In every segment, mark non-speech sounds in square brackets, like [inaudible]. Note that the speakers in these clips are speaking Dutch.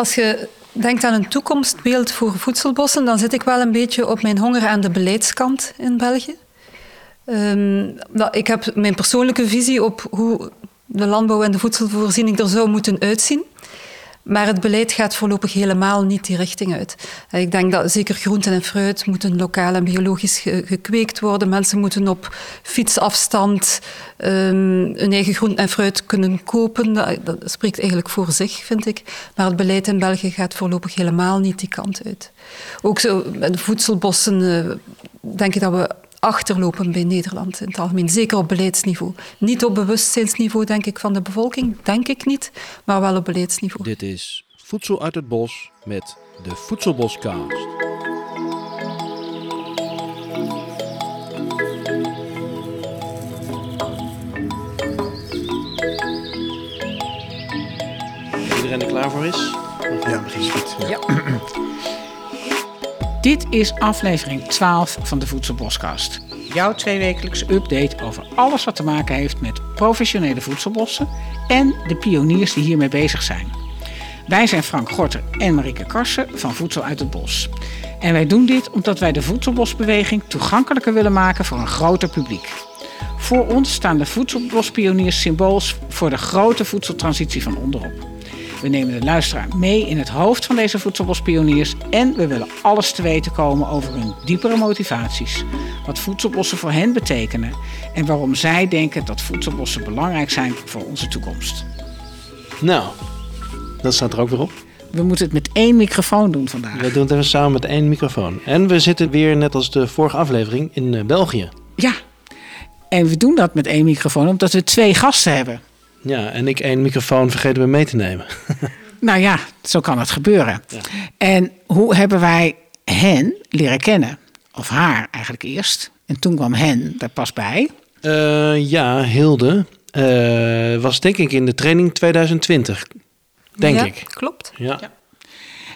Als je denkt aan een toekomstbeeld voor voedselbossen, dan zit ik wel een beetje op mijn honger aan de beleidskant in België. Um, ik heb mijn persoonlijke visie op hoe de landbouw en de voedselvoorziening er zou moeten uitzien. Maar het beleid gaat voorlopig helemaal niet die richting uit. Ik denk dat zeker groenten en fruit moeten lokaal en biologisch gekweekt worden. Mensen moeten op fietsafstand um, hun eigen groenten en fruit kunnen kopen. Dat, spreekt eigenlijk voor zich, vind ik. Maar het beleid in België gaat voorlopig helemaal niet die kant uit. Ook zo met voedselbossen uh, denk ik dat we achterlopen bij Nederland in het algemeen. Zeker op beleidsniveau. Niet op bewustzijnsniveau, denk ik, van de bevolking. Denk ik niet, maar wel op beleidsniveau. Dit is Voedsel uit het Bos met de Voedselboscast. Iedereen er klaar voor is? Ja, goed. Ja. [clears throat] Dit is aflevering 12 van de Voedselboskast. Jouw tweewekelijkse update over alles wat te maken heeft met professionele voedselbossen en de pioniers die hiermee bezig zijn. Wij zijn Frank Gorter en Marike Karsen van Voedsel uit het Bos. En wij doen dit omdat wij de voedselbosbeweging toegankelijker willen maken voor een groter publiek. Voor ons staan de voedselbospioniers symbool voor de grote voedseltransitie van onderop. We nemen de luisteraar mee in het hoofd van deze voedselbospioniers en we willen alles te weten komen over hun diepere motivaties, wat voedselbossen voor hen betekenen en waarom zij denken dat voedselbossen belangrijk zijn voor onze toekomst. Nou, dat staat er ook weer op. We moeten het met één microfoon doen vandaag. We doen het even samen met één microfoon. En we zitten weer, net als de vorige aflevering, in eh, België. Ja, en we doen dat met één microfoon omdat we twee gasten hebben. Ja, en ik één microfoon vergeten we mee te nemen. [laughs] nou ja, zo kan het gebeuren. Ja. En hoe hebben wij hen leren kennen? Of haar eigenlijk eerst. En toen kwam hen er pas bij. Uh, ja, Hilde uh, was denk ik in de training 2020. Denk ja, ik. Klopt. Ja. ja.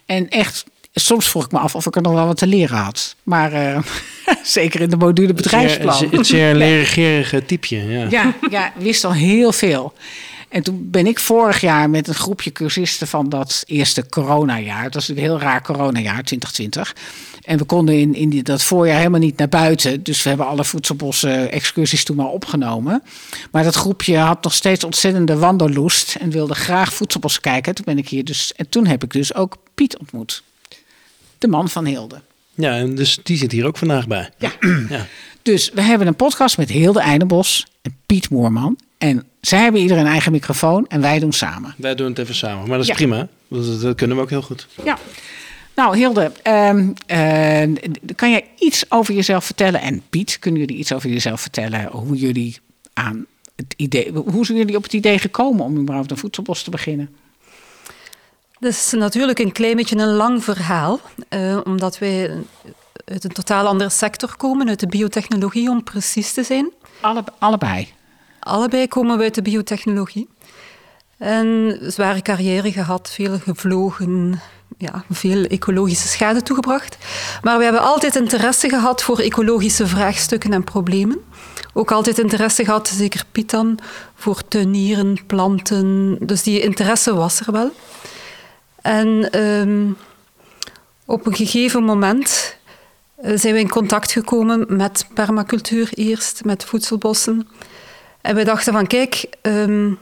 En echt, soms vroeg ik me af of ik er nog wel wat te leren had. Maar uh, [laughs] zeker in de module bedrijfsplan. Het zeer, [laughs] het leergerige typeje, ja. ja. Ja, wist al heel veel. En toen ben ik vorig jaar met een groepje cursisten van dat eerste coronajaar. Dat was een heel raar coronajaar, 2020. En we konden in, in die, dat voorjaar helemaal niet naar buiten. Dus we hebben alle voedselbossen excursies toen maar opgenomen. Maar dat groepje had nog steeds ontzettende wandelloest. En wilde graag voedselbossen kijken. Toen ben ik hier dus. En toen heb ik dus ook Piet ontmoet. De man van Hilde. Ja, en dus die zit hier ook vandaag bij. Ja. [clears throat] ja. Dus we hebben een podcast met Hilde Eindebos en Piet Moorman. En zij hebben ieder een eigen microfoon en wij doen samen. Wij doen het even samen, maar dat is prima. Dat, dat, kunnen we ook heel goed. Ja. Nou, Hilde, um, uh, kan jij iets over jezelf vertellen? En Piet, kunnen jullie iets over jezelf vertellen? Hoe jullie aan het idee, hoe zijn jullie op het idee gekomen om überhaupt een voedselbos te beginnen? Dat is natuurlijk een klein beetje een lang verhaal, uh, omdat wij uit een totaal andere sector komen, uit de biotechnologie om precies te zijn. Alle, allebei? Allebei komen we uit de biotechnologie. En zware carrière gehad, veel gevlogen, ja, veel ecologische schade toegebracht. Maar we hebben altijd interesse gehad voor ecologische vraagstukken en problemen. Ook altijd interesse gehad, zeker Piet dan, voor tuinieren, planten. Dus die interesse was er wel. En um, op een gegeven moment eh, zijn we in contact gekomen met permacultuur eerst, met voedselbossen. En we dachten van, kijk, um,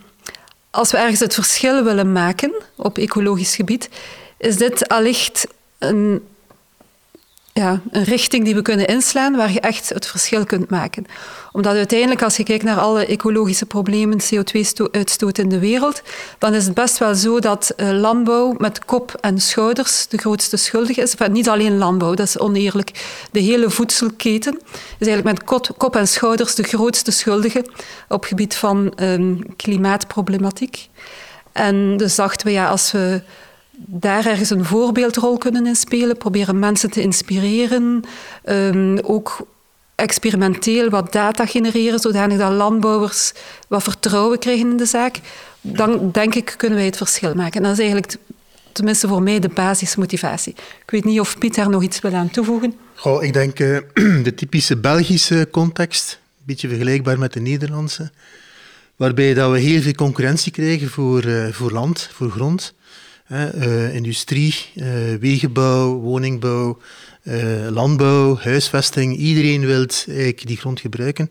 als we ergens het verschil willen maken op ecologisch gebied, is dit allicht een, ja, een richting die we kunnen inslaan waar je echt het verschil kunt maken. Omdat uiteindelijk, als je kijkt naar alle ecologische problemen, CO2-uitstoot in de wereld, dan is het best wel zo dat uh, landbouw met kop en schouders de grootste schuldige is. Niet alleen landbouw, dat is oneerlijk. De hele voedselketen is eigenlijk met kop, en schouders de grootste schuldige op gebied van um, klimaatproblematiek. En dus dachten we, ja, als we daar ergens een voorbeeldrol kunnen in spelen, proberen mensen te inspireren, um, ook experimenteel wat data genereren, zodanig dat landbouwers wat vertrouwen krijgen in de zaak, dan denk ik kunnen wij het verschil maken. En dat is eigenlijk tenminste voor mij de basismotivatie. Ik weet niet of Piet daar nog iets wil aan toevoegen. Goh, ik denk uh, [clears throat] de typische Belgische context, een beetje vergelijkbaar met de Nederlandse, waarbij dat we heel veel concurrentie krijgen voor, uh, voor land, voor grond. Uh, industrie, uh, wegenbouw, woningbouw, landbouw, huisvesting. Iedereen wil die grond gebruiken.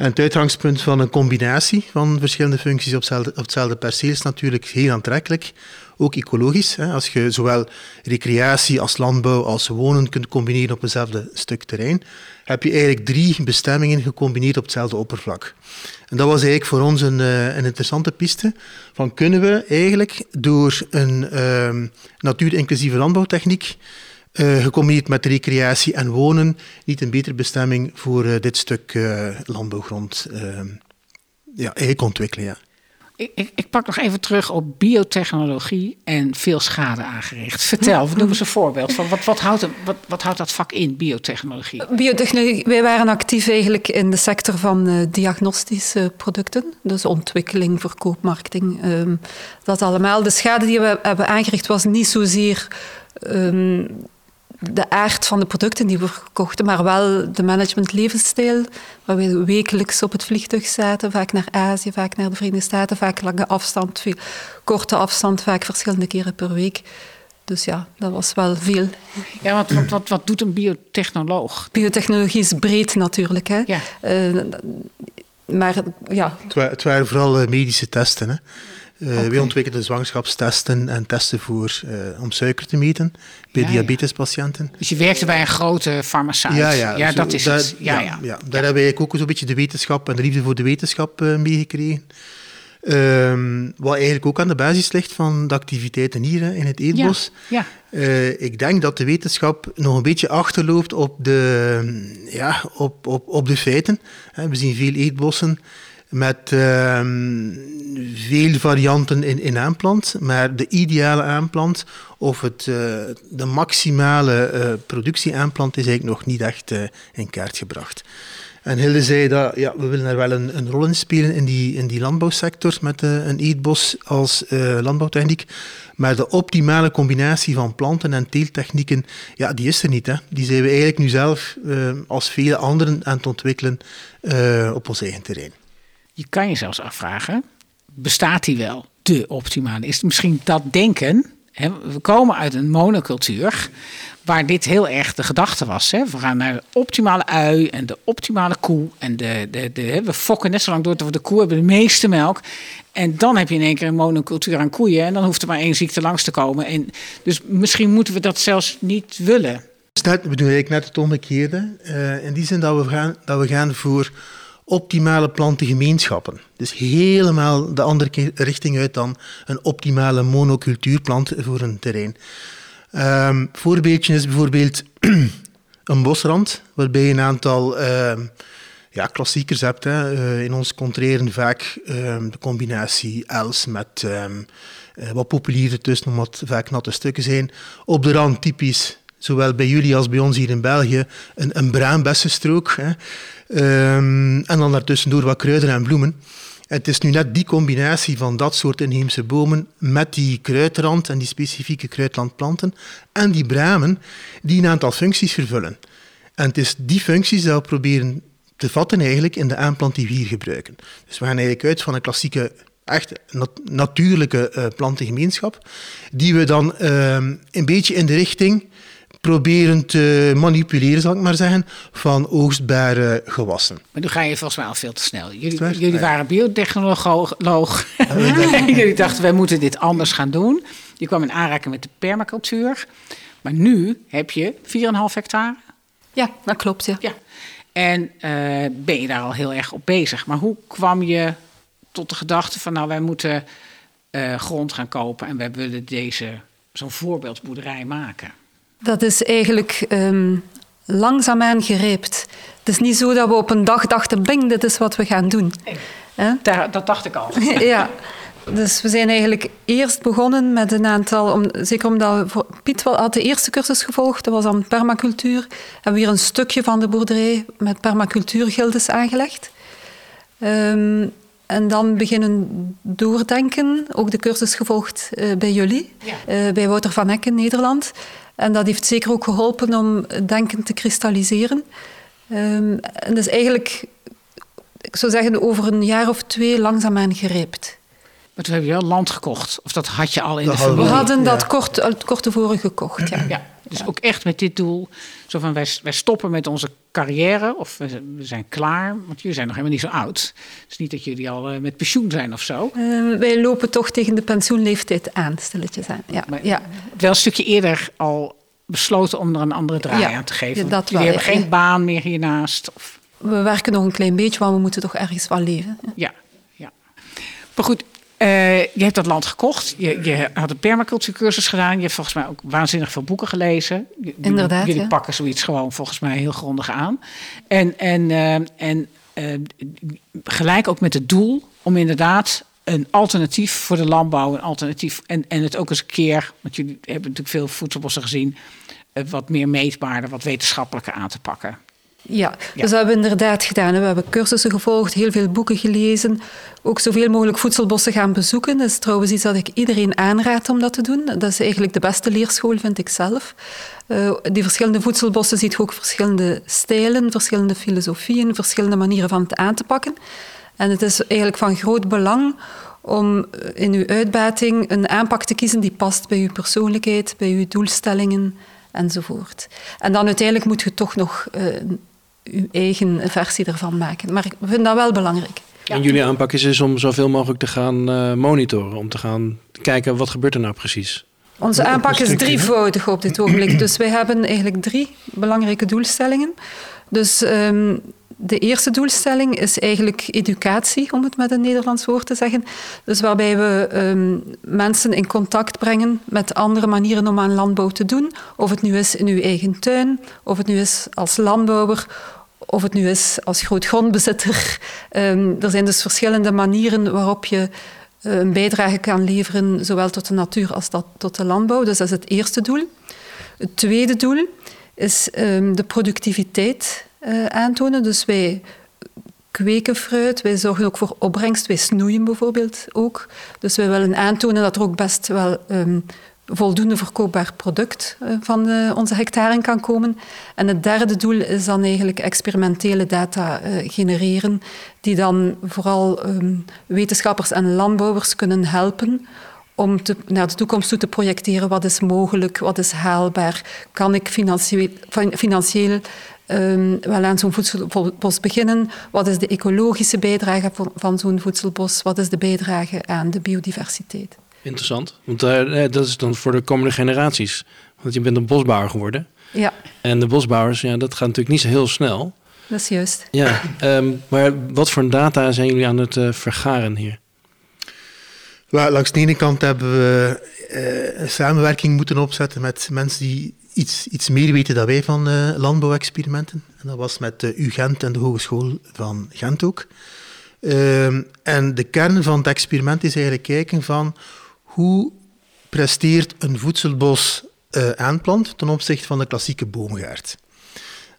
En het uitgangspunt van een combinatie van verschillende functies op hetzelfde, op hetzelfde perceel is natuurlijk heel aantrekkelijk. Ook ecologisch. Hè. Als je zowel recreatie als landbouw als wonen kunt combineren op hetzelfde stuk terrein, heb je eigenlijk drie bestemmingen gecombineerd op hetzelfde oppervlak. En dat was eigenlijk voor ons een, eh, interessante piste. Van kunnen we eigenlijk door een uh, natuurinclusieve landbouwtechniek uh, gecombineerd met recreatie en wonen, niet een betere bestemming voor uh, dit stuk uh, landbouwgrond ja, eigenlijk ontwikkelen. Ja. Ik, ik, ik, pak nog even terug op biotechnologie en veel schade aangericht. Vertel, noem eens een voorbeeld. Van wat, wat, houdt, wat, wat houdt dat vak in, biotechnologie? Biotechnologie, wij waren actief eigenlijk in de sector van diagnostische producten. Dus ontwikkeling, verkoop, marketing. Um, dat allemaal. De schade die we hebben aangericht was niet zozeer... Um, de aard van de producten die we verkochten, maar wel de management-levensstijl, waar we wekelijks op het vliegtuig zaten, vaak naar Azië, vaak naar de Verenigde Staten, vaak lange afstand, veel korte afstand, vaak verschillende keren per week. Dus ja, dat was wel veel. Ja, want wat, wat, wat doet een biotechnoloog? Biotechnologie is breed natuurlijk. Hè? Ja. Uh, maar ja. Het, waren vooral medische testen. Hè? Uh, okay. Wij ontwikkelden zwangerschapstesten en testen voor, uh, om suiker te meten bij ja, diabetespatiënten. Dus je werkte bij een grote farmaceut? Ja, ja, ja zo, dat is het. Ja, ja, ja. Daar hebben wij ook zo'n beetje de wetenschap en de liefde voor de wetenschap uh, meegekregen. Um, wat eigenlijk ook aan de basis ligt van de activiteiten hier hè, in het eetbos. Ja, ik denk dat de wetenschap nog een beetje achterloopt op de, ja, op, op, op de feiten. We zien veel eetbossen met uh, veel varianten in, in aanplant, maar de ideale aanplant of het, uh, de maximale uh, productie aanplant is eigenlijk nog niet echt uh, in kaart gebracht. En Hilde zei dat ja, we willen er wel een, een rol in spelen in die, in die landbouwsector met een eetbos als landbouwtechniek. Maar de optimale combinatie van planten en teeltechnieken, ja, die is er niet. Hè. Die zijn we eigenlijk nu zelf als vele anderen aan het ontwikkelen op ons eigen terrein. Je kan je zelfs afvragen, bestaat die wel, de optimale? Is het misschien dat denken? Hè? We komen uit een monocultuur waar dit heel erg de gedachte was. Hè? We gaan naar de optimale ui en de optimale koe. En de, de, de, we fokken net zo lang door tot we de koe hebben de meeste melk. En dan heb je in één keer een monocultuur aan koeien. En dan hoeft er maar één ziekte langs te komen. En dus misschien moeten we dat zelfs niet willen. Dat bedoel ik net het omgekeerde. Uh, in die zin dat we gaan, dat we gaan voor optimale plantengemeenschappen. Dus helemaal de andere richting uit dan een optimale monocultuurplant voor een terrein. Um, voorbeeldje is bijvoorbeeld [clears throat] een bosrand, waarbij je een aantal uh, ja, klassiekers hebt. Hè. Uh, in ons contreren vaak uh, de combinatie els met um, wat populier ertussen, omdat vaak natte stukken zijn. Op de rand typisch, zowel bij jullie als bij ons hier in België, een, een braambessenstrook. Hè. Um, en dan daartussendoor wat kruiden en bloemen. Het is nu net die combinatie van dat soort inheemse bomen met die kruidrand en die specifieke kruidlandplanten en die bramen die een aantal functies vervullen. En het is die functies dat we proberen te vatten eigenlijk in de aanplant die we hier gebruiken. Dus we gaan eigenlijk uit van een klassieke echt nat natuurlijke uh, plantengemeenschap, die we dan uh, een beetje in de richting proberen te manipuleren, zal ik maar zeggen, van oogstbare gewassen. Maar nu ga je volgens mij al veel te snel. Jullie, jullie waren biotechnoloog. [laughs] jullie dachten, wij moeten dit anders gaan doen. Je kwam in aanraking met de permacultuur. Maar nu heb je 4,5 hectare. Ja, dat klopt, ja. ja. En uh, ben je daar al heel erg op bezig. Maar hoe kwam je tot de gedachte van, nou, wij moeten uh, grond gaan kopen en wij willen deze, zo'n voorbeeldboerderij maken? Dat is eigenlijk um, langzaamaan gereept. Het is niet zo dat we op een dag dachten, bing, dit is wat we gaan doen. Nee, daar, dat dacht ik al. [laughs] ja, dus we zijn eigenlijk eerst begonnen met een aantal, om, zeker omdat Piet had de eerste cursus gevolgd, dat was dan permacultuur. Hebben we hier een stukje van de boerderij met permacultuurgildes aangelegd. Um, en dan beginnen doordenken, ook de cursus gevolgd uh, bij jullie, ja. uh, bij Wouter van Ecken, Nederland. En dat heeft zeker ook geholpen om denken te kristalliseren. Um, en dus eigenlijk, ik zou zeggen, over een jaar of twee langzaamaan gereept. We hebben wel land gekocht. Of dat had je al in Dat de hadden We familie. hadden dat Ja. kort, eh, kort tevoren gekocht, ja. Ja, dus ook echt met dit doel. Zo van, wij, wij stoppen met onze carrière. Of we, we zijn klaar. Want jullie zijn nog helemaal niet zo oud. Het is niet dat jullie al eh, met pensioen zijn of zo. Eh, wij lopen toch tegen de pensioenleeftijd aan, stilletjes aan. Ja, Maar- ja. Wel een stukje eerder al besloten om er een andere draai Ja, aan te geven. ja, Want dat jullie wel, hebben ja. geen baan meer hiernaast. Of, We werken nog een klein beetje, want we moeten toch ergens wel leven. ja, ja. Maar goed, eh, je hebt dat land gekocht. Je, je had een permacultuurcursus gedaan. Je hebt volgens mij ook waanzinnig veel boeken gelezen. Jullie- Inderdaad, Jullie ja. pakken zoiets gewoon volgens mij heel grondig aan. En, en, eh, en eh, gelijk ook met het doel om inderdaad een alternatief voor de landbouw, een alternatief en, en het ook eens een keer, want jullie hebben natuurlijk veel voedselbossen gezien, wat meer meetbaarder, wat wetenschappelijker aan te pakken. Ja, Ja. dus dat hebben we inderdaad gedaan. We hebben cursussen gevolgd, heel veel boeken gelezen. Ook zoveel mogelijk voedselbossen gaan bezoeken. Dat is trouwens iets dat ik iedereen aanraad om dat te doen. Dat is eigenlijk de beste leerschool, vind ik zelf. Eh, die verschillende voedselbossen ziet je ook verschillende stijlen, verschillende filosofieën, verschillende manieren van het aan te pakken. En het is eigenlijk van groot belang om in uw uitbating een aanpak te kiezen die past bij uw persoonlijkheid, bij uw doelstellingen enzovoort. En dan uiteindelijk moet je toch nog eh, uw eigen versie ervan maken. Maar ik vind dat wel belangrijk. En jullie aanpak is dus om zoveel mogelijk te gaan eh, monitoren. Om te gaan kijken wat gebeurt er nou precies. Onze aanpak is drievoudig op dit ogenblik. Dus wij hebben eigenlijk drie belangrijke doelstellingen. Dus ehm, de eerste doelstelling is eigenlijk educatie, om het met een Nederlands woord te zeggen. Dus waarbij we ehm, mensen in contact brengen met andere manieren om aan landbouw te doen. Of het nu is in uw eigen tuin, of het nu is als landbouwer, of het nu is als grootgrondbezitter. Ehm, er zijn dus verschillende manieren waarop je eh, een bijdrage kan leveren, zowel tot de natuur als dat, tot de landbouw. Dus dat is het eerste doel. Het tweede doel is ehm, de productiviteit eh, aantonen. Dus wij kweken fruit, wij zorgen ook voor opbrengst, wij snoeien bijvoorbeeld ook. Dus wij willen aantonen dat er ook best wel ehm, voldoende verkoopbaar product eh, van eh, onze hectaren kan komen. En het derde doel is dan eigenlijk experimentele data eh, genereren, die dan vooral ehm, wetenschappers en landbouwers kunnen helpen om naar de toekomst toe te projecteren. Wat is mogelijk, wat is haalbaar? Kan ik financieel, fin- financieel ehm, wel aan zo'n voedselbos beginnen? Wat is de ecologische bijdrage van zo'n voedselbos? Wat is de bijdrage aan de biodiversiteit? Interessant. Want eh, eh, dat is dan voor de komende generaties. Want je bent een bosbouwer geworden. Ja, En de bosbouwers, ja, dat gaat natuurlijk niet zo heel snel. dat is juist. Ja, ehm, maar wat voor data zijn jullie aan het eh, vergaren hier? Langs de ene kant hebben we eh, een samenwerking moeten opzetten met mensen die iets, iets meer weten dan wij van eh, landbouwexperimenten. En dat was met de UGent en de Hogeschool van Gent ook. Ehm, en de kern van het experiment is eigenlijk kijken van hoe presteert een voedselbos eh, aanplant ten opzichte van de klassieke boomgaard.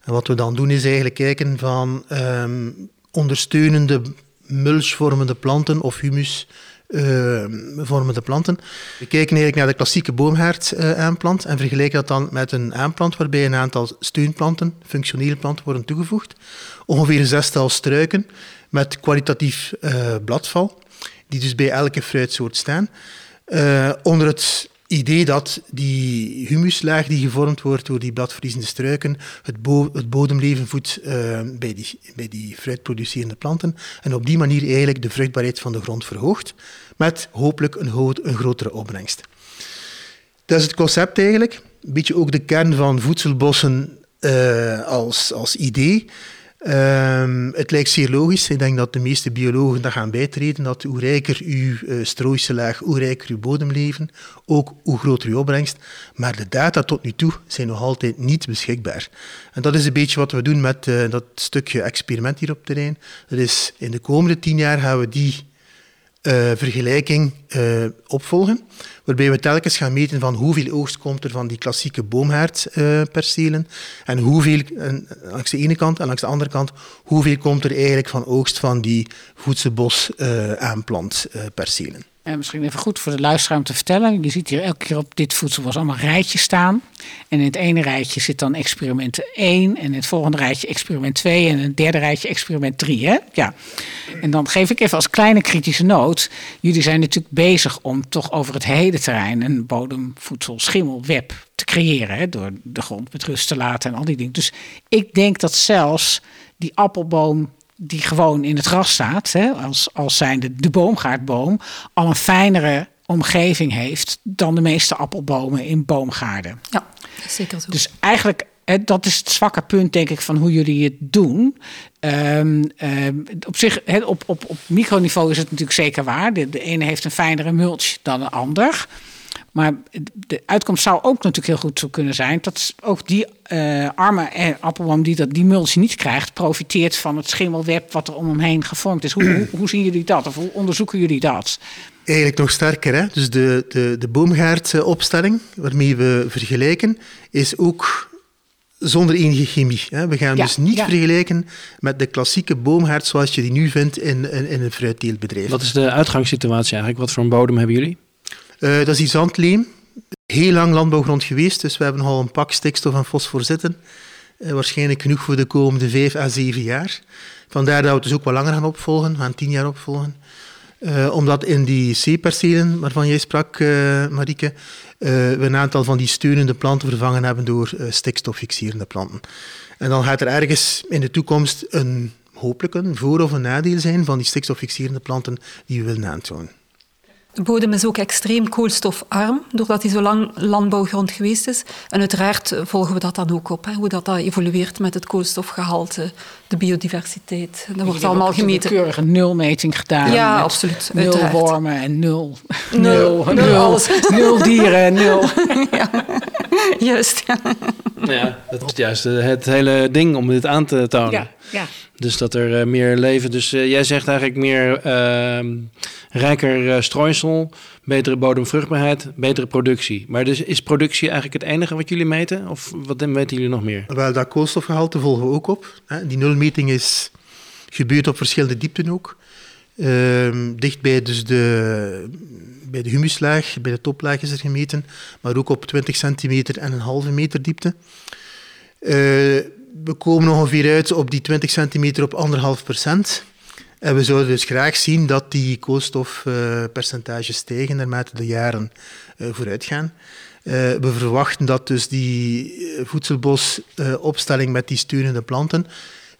En wat we dan doen is eigenlijk kijken van ehm, ondersteunende mulchvormende planten of humus eh, planten. We kijken eigenlijk naar de klassieke boomhaard eh, aanplant en vergelijken dat dan met een aanplant waarbij een aantal steunplanten, functionele planten, worden toegevoegd. Ongeveer een zestal struiken met kwalitatief bladval, die dus bij elke fruitsoort staan. Eh, onder het idee dat die humuslaag die gevormd wordt door die bladverliezende struiken het, bo het bodemleven voedt eh, bij, die, bij die fruitproducerende planten en op die manier eigenlijk de vruchtbaarheid van de grond verhoogt met hopelijk een, een grotere opbrengst. Dat is het concept eigenlijk. Een beetje ook de kern van voedselbossen eh, als, als idee. Ehm, het lijkt zeer logisch. Ik denk dat de meeste biologen dat gaan bijtreden. Dat hoe rijker uw uh, strooise laag, hoe rijker uw bodemleven, ook hoe groter uw opbrengst. Maar de data tot nu toe zijn nog altijd niet beschikbaar. En dat is een beetje wat we doen met uh, dat stukje experiment hier op terrein. Dat is in de komende tien jaar gaan we die uh, vergelijking uh, opvolgen, waarbij we telkens gaan meten van hoeveel oogst komt er van die klassieke boomhaardpercelen uh, en hoeveel, en, langs de ene kant en langs de andere kant, hoeveel komt er eigenlijk van oogst van die voedselbos aanplantpercelen. En misschien even goed voor de luisteraar te vertellen. Je ziet hier elke keer op dit voedselbos allemaal rijtjes staan. En in het ene rijtje zit dan experiment 1. En in het volgende rijtje experiment 2. En in het derde rijtje experiment 3. Hè? Ja. En dan geef ik even als kleine kritische noot. Jullie zijn natuurlijk bezig om toch over het hele terrein een bodemvoedsel schimmelweb te creëren. Hè? Door de grond met rust te laten en al die dingen. Dus ik denk dat zelfs die appelboom die gewoon in het gras staat, hè, als, als zijnde de boomgaardboom, al een fijnere omgeving heeft dan de meeste appelbomen in boomgaarden. Ja, zeker zo. Dus eigenlijk, hè, dat is het zwakke punt, denk ik, van hoe jullie het doen. Ehm, ehm, op zich, hè, op, op, op microniveau is het natuurlijk zeker waar. De, de ene heeft een fijnere mulch dan de ander. Maar de uitkomst zou ook natuurlijk heel goed zo kunnen zijn dat ook die uh, arme appelboom die dat, die mulch niet krijgt, profiteert van het schimmelweb wat er om hem heen gevormd is. Hoe, hoe, hoe zien jullie dat of hoe onderzoeken jullie dat? Eigenlijk nog sterker. Hè? Dus de, de, de boomgaardopstelling waarmee we vergelijken is ook zonder enige chemie. Hè? We gaan dus niet vergelijken met de klassieke boomgaard zoals je die nu vindt in, in, in een fruitteeltbedrijf. Wat is de uitgangssituatie eigenlijk? Wat voor een bodem hebben jullie? Uh, dat is die zandleem. Heel lang landbouwgrond geweest, dus we hebben al een pak stikstof en fosfor zitten. Uh, waarschijnlijk genoeg voor de komende vijf à zeven jaar. Vandaar dat we het dus ook wat langer gaan opvolgen, gaan tien jaar opvolgen. Uh, omdat in die C-percelen waarvan jij sprak, Marieke, we een aantal van die steunende planten vervangen hebben door stikstoffixerende planten. En dan gaat er ergens in de toekomst een, hopelijk een voor- of een nadeel zijn van die stikstoffixerende planten die we willen aantonen. De bodem is ook extreem koolstofarm, doordat hij zo lang landbouwgrond geweest is. En uiteraard volgen we dat dan ook op, hè, hoe dat, dat evolueert met het koolstofgehalte, de biodiversiteit. Dat wordt allemaal gemeten. Een keurige nulmeting gedaan. Ja, absoluut. Nul uiteraard. wormen en nul, nul, nul, nul, alles. nul dieren en nul. [laughs] ja, [laughs] juist. Ja. Ja, dat is juist eh, het hele ding om dit aan te tonen. Ja, ja. Dus dat er uh, meer leven. Dus uh, jij zegt eigenlijk meer uh, rijker strooisel, betere bodemvruchtbaarheid, betere productie. Maar dus is productie eigenlijk het enige wat jullie meten? Of wat meten jullie nog meer? Wel, dat koolstofgehalte volgen we ook op. Hè. Die nulmeting is gebeurd op verschillende diepten ook. Ehm, dicht bij, dus de, bij de humuslaag, bij de toplaag is er gemeten, maar ook op 20 centimeter en een halve meter diepte we komen ongeveer uit op die 20 centimeter op anderhalf procent. En we zouden dus graag zien dat die koolstofpercentages stijgen naarmate de jaren vooruit gaan. we verwachten dat dus die voedselbosopstelling met die steunende planten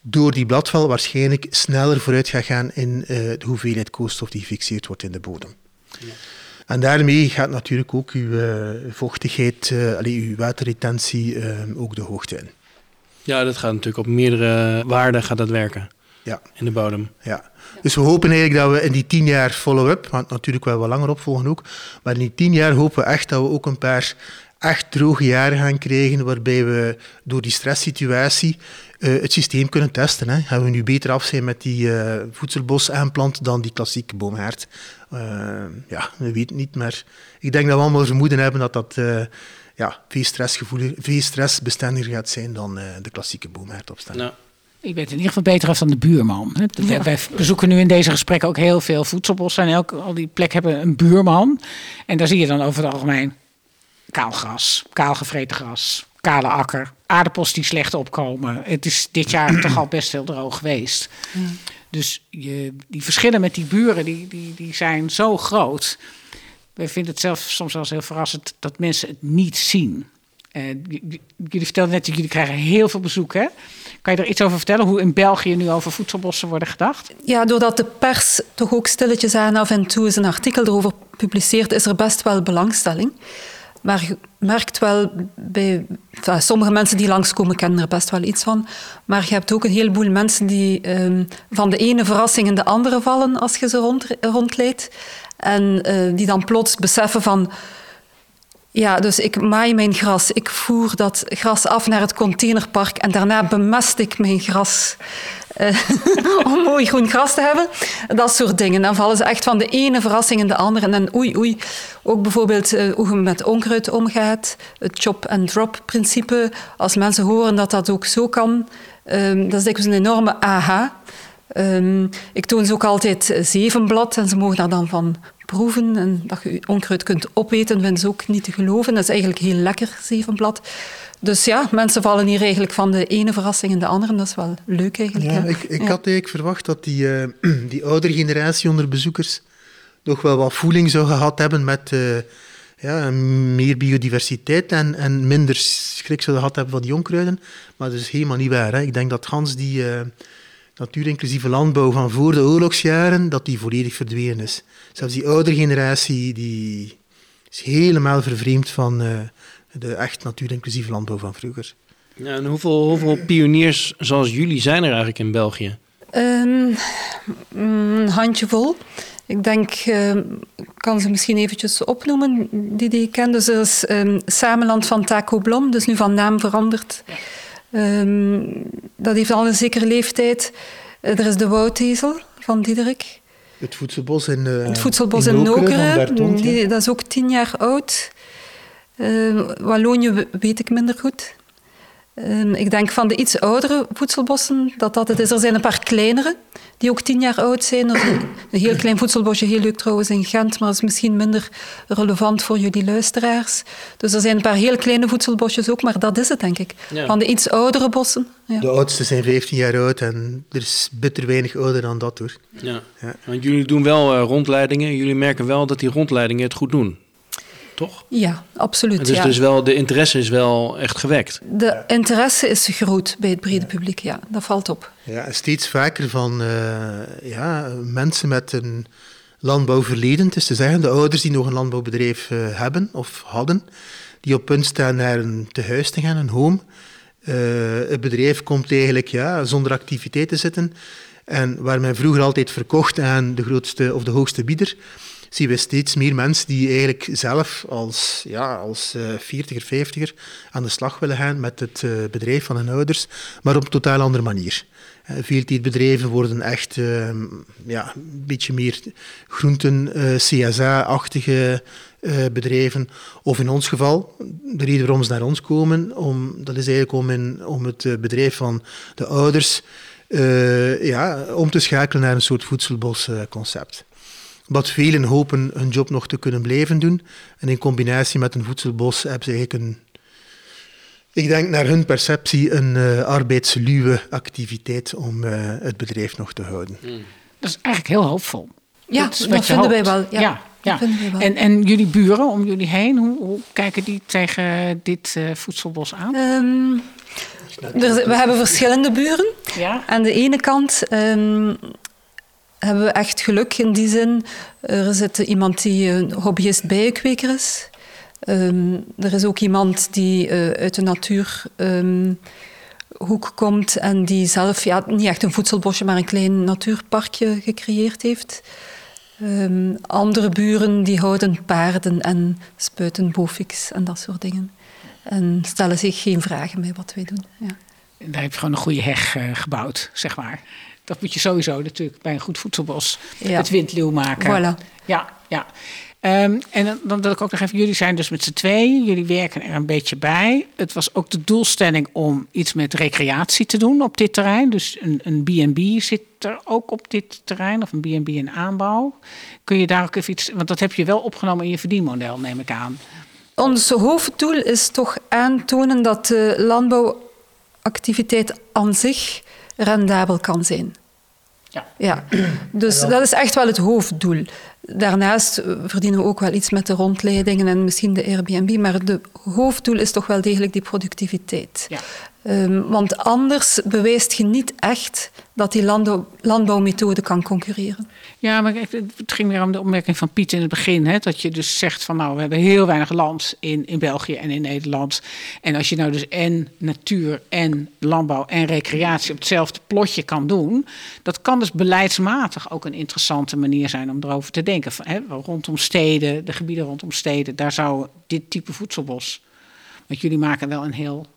door die bladval waarschijnlijk sneller vooruit gaat gaan in de hoeveelheid koolstof die gefixeerd wordt in de bodem. En daarmee gaat natuurlijk ook uw vochtigheid, uh, uw waterretentie uh, ook de hoogte in. Ja, dat gaat natuurlijk op meerdere waarden gaat dat werken. Ja. In de bodem. Ja. Dus we hopen eigenlijk dat we in die tien jaar follow-up, want natuurlijk wel wat langer opvolgen ook, maar in die tien jaar hopen we echt dat we ook een paar echt droge jaren gaan krijgen, waarbij we door die stresssituatie uh, het systeem kunnen testen. Hè. Gaan we nu beter af zijn met die uh, voedselbos aanplant dan die klassieke boomhaard? Uh, ja, we weten het niet, maar ik denk dat we allemaal vermoeden hebben dat dat ja, veel, stressgevoelig, veel stressbestendiger gaat zijn dan uh, de klassieke boomhaardopstelling. Nou. Ik weet in ieder geval beter af dan de buurman. Ja. Wij bezoeken nu in deze gesprekken ook heel veel voedselbossen. En elke, al die plekken hebben een buurman. En daar zie je dan over het algemeen kaal gras, kaal gevreten gras, kale akker, aardappels die slecht opkomen. Het is dit jaar toch al best heel droog geweest. Ja. Dus je, die verschillen met die buren die, die, die zijn zo groot. Wij vinden het zelf soms wel eens heel verrassend dat mensen het niet zien. Uh, jullie vertelden net dat jullie krijgen heel veel bezoek, hè? Kan je er iets over vertellen hoe in België nu over voedselbossen worden gedacht? Ja, doordat de pers toch ook stilletjes aan af en toe eens een artikel erover publiceert, is er best wel belangstelling. Maar je merkt wel bij sommige mensen die langskomen, kennen er best wel iets van. Maar je hebt ook een heleboel mensen die um, van de ene verrassing in de andere vallen als je ze rond, rondleidt. En uh, die dan plots beseffen van... Ja, dus ik maai mijn gras. Ik voer dat gras af naar het containerpark en daarna bemest ik mijn gras. Uh, [laughs] om mooi groen gras te hebben. Dat soort dingen. Dan vallen ze echt van de ene verrassing in de andere. En dan oei, oei. Ook bijvoorbeeld uh, hoe je met onkruid omgaat. Het chop-and-drop principe. Als mensen horen dat dat ook zo kan, um, dat is dikwijls een enorme aha. Um, ik toon ze ook altijd zevenblad en ze mogen daar dan van proeven en dat je onkruid kunt opeten, vinden ze ook niet te geloven. Dat is eigenlijk heel lekker, zevenblad. Dus ja, mensen vallen hier eigenlijk van de ene verrassing in de andere. Dat is wel leuk eigenlijk. Ja, ik, ik had eigenlijk verwacht dat die, uh, [clears throat] die oudere generatie onder bezoekers nog wel wat voeling zou gehad hebben met uh, ja, meer biodiversiteit en, en minder schrik zou gehad hebben van die onkruiden. Maar dat is helemaal niet waar. Hè. Ik denk dat Hans die uh, natuurinclusieve landbouw van voor de oorlogsjaren, dat die volledig verdwenen is. Zelfs die oudere generatie die is helemaal vervreemd van de echt natuurinclusieve landbouw van vroeger. Ja, en hoeveel, hoeveel pioniers zoals jullie zijn er eigenlijk in België? Um, een handjevol. Ik denk, uh, kan ze misschien eventjes opnoemen, die, die ik ken. Dus er is um, Samenland van Taco Blom, dus nu van naam veranderd. Um, dat heeft al een zekere leeftijd. Uh, er is de Woutezel van Diederik. Het voedselbos in, uh, Het voedselbos in, in Nokeren. Die, dat is ook tien jaar oud. Uh, Wallonië weet ik minder goed. Uh, ik denk van de iets oudere voedselbossen dat dat het is. Er zijn een paar kleinere, die ook tien jaar oud zijn. Is een, een heel klein voedselbosje, heel leuk trouwens in Gent, maar dat is misschien minder relevant voor jullie luisteraars. Dus er zijn een paar heel kleine voedselbosjes ook, maar dat is het denk ik. Ja. Van de iets oudere bossen. Ja. De oudste zijn 15 jaar oud en er is bitter weinig ouder dan dat hoor. Ja. ja. Want jullie doen wel uh, rondleidingen. Jullie merken wel dat die rondleidingen het goed doen toch? Ja, absoluut. Dus, ja. dus wel, de interesse is wel echt gewekt. De interesse is groot bij het brede publiek, ja. Dat valt op. Ja, steeds vaker van uh, ja, mensen met een landbouwverleden. Het is te zeggen, de ouders die nog een landbouwbedrijf uh, hebben of hadden, die op punt staan naar een tehuis te gaan, een home. Uh, het bedrijf komt eigenlijk ja, zonder activiteit te zitten. En waar men vroeger altijd verkocht aan de grootste of de hoogste bieder, zien we steeds meer mensen die eigenlijk zelf als, ja, als uh, 40er, 50er aan de slag willen gaan met het uh, bedrijf van hun ouders, maar op een totaal andere manier. Uh, veel bedrijven worden echt uh, ja, een beetje meer groenten, CSA-achtige bedrijven. Of in ons geval, de reden waarom ze naar ons komen, om, dat is eigenlijk om, in, om het bedrijf van de ouders ja, om te schakelen naar een soort voedselbosconcept wat velen hopen hun job nog te kunnen blijven doen. En in combinatie met een voedselbos hebben ze eigenlijk een, ik denk naar hun perceptie, een uh, arbeidsluwe activiteit om uh, het bedrijf nog te houden. Mm. Dat is eigenlijk heel hoopvol. Ja, dat, dat vinden wij wel. Ja. ja. Ja. En, en jullie buren om jullie heen, hoe, hoe kijken die tegen dit uh, voedselbos aan? Um, er, we hebben verschillende buren. Ja? Aan de ene kant um, hebben we echt geluk in die zin. Er zit iemand die een hobbyist bijenkweker is. Um, er is ook iemand die uh, uit de natuurhoek um, komt en die zelf ja, niet echt een voedselbosje, maar een klein natuurparkje gecreëerd heeft. Um, andere buren die houden paarden en spuiten bofiks en dat soort dingen. En stellen zich geen vragen bij wat wij doen. Ja. Daar heb je gewoon een goede heg uh, gebouwd, zeg maar. Dat moet je sowieso natuurlijk bij een goed voedselbos ja. het windleeuw maken. Voilà. Ja, ja. Um, en dan, dan wil ik ook nog even, jullie zijn dus met z'n tweeën, jullie werken er een beetje bij. Het was ook de doelstelling om iets met recreatie te doen op dit terrein. Dus een B&B zit er ook op dit terrein, of een B&B in aanbouw. Kun je daar ook even iets, want dat heb je wel opgenomen in je verdienmodel, neem ik aan. Ons hoofddoel is toch aantonen dat de landbouwactiviteit aan zich rendabel kan zijn. Ja. ja. Dus dat is echt wel het hoofddoel. Daarnaast verdienen we ook wel iets met de rondleidingen en misschien de Airbnb, maar het hoofddoel is toch wel degelijk die productiviteit. Ja. Um, want anders bewijst je niet echt dat die landbouw, landbouwmethode kan concurreren. Ja, maar het ging weer om de opmerking van Piet in het begin. Hè, dat je dus zegt van nou, we hebben heel weinig land in, in België en in Nederland. En als je nou dus en natuur en landbouw en recreatie op hetzelfde plotje kan doen. Dat kan dus beleidsmatig ook een interessante manier zijn om erover te denken. Van, hè, rondom steden, de gebieden rondom steden, daar zou dit type voedselbos. Want jullie maken wel een heel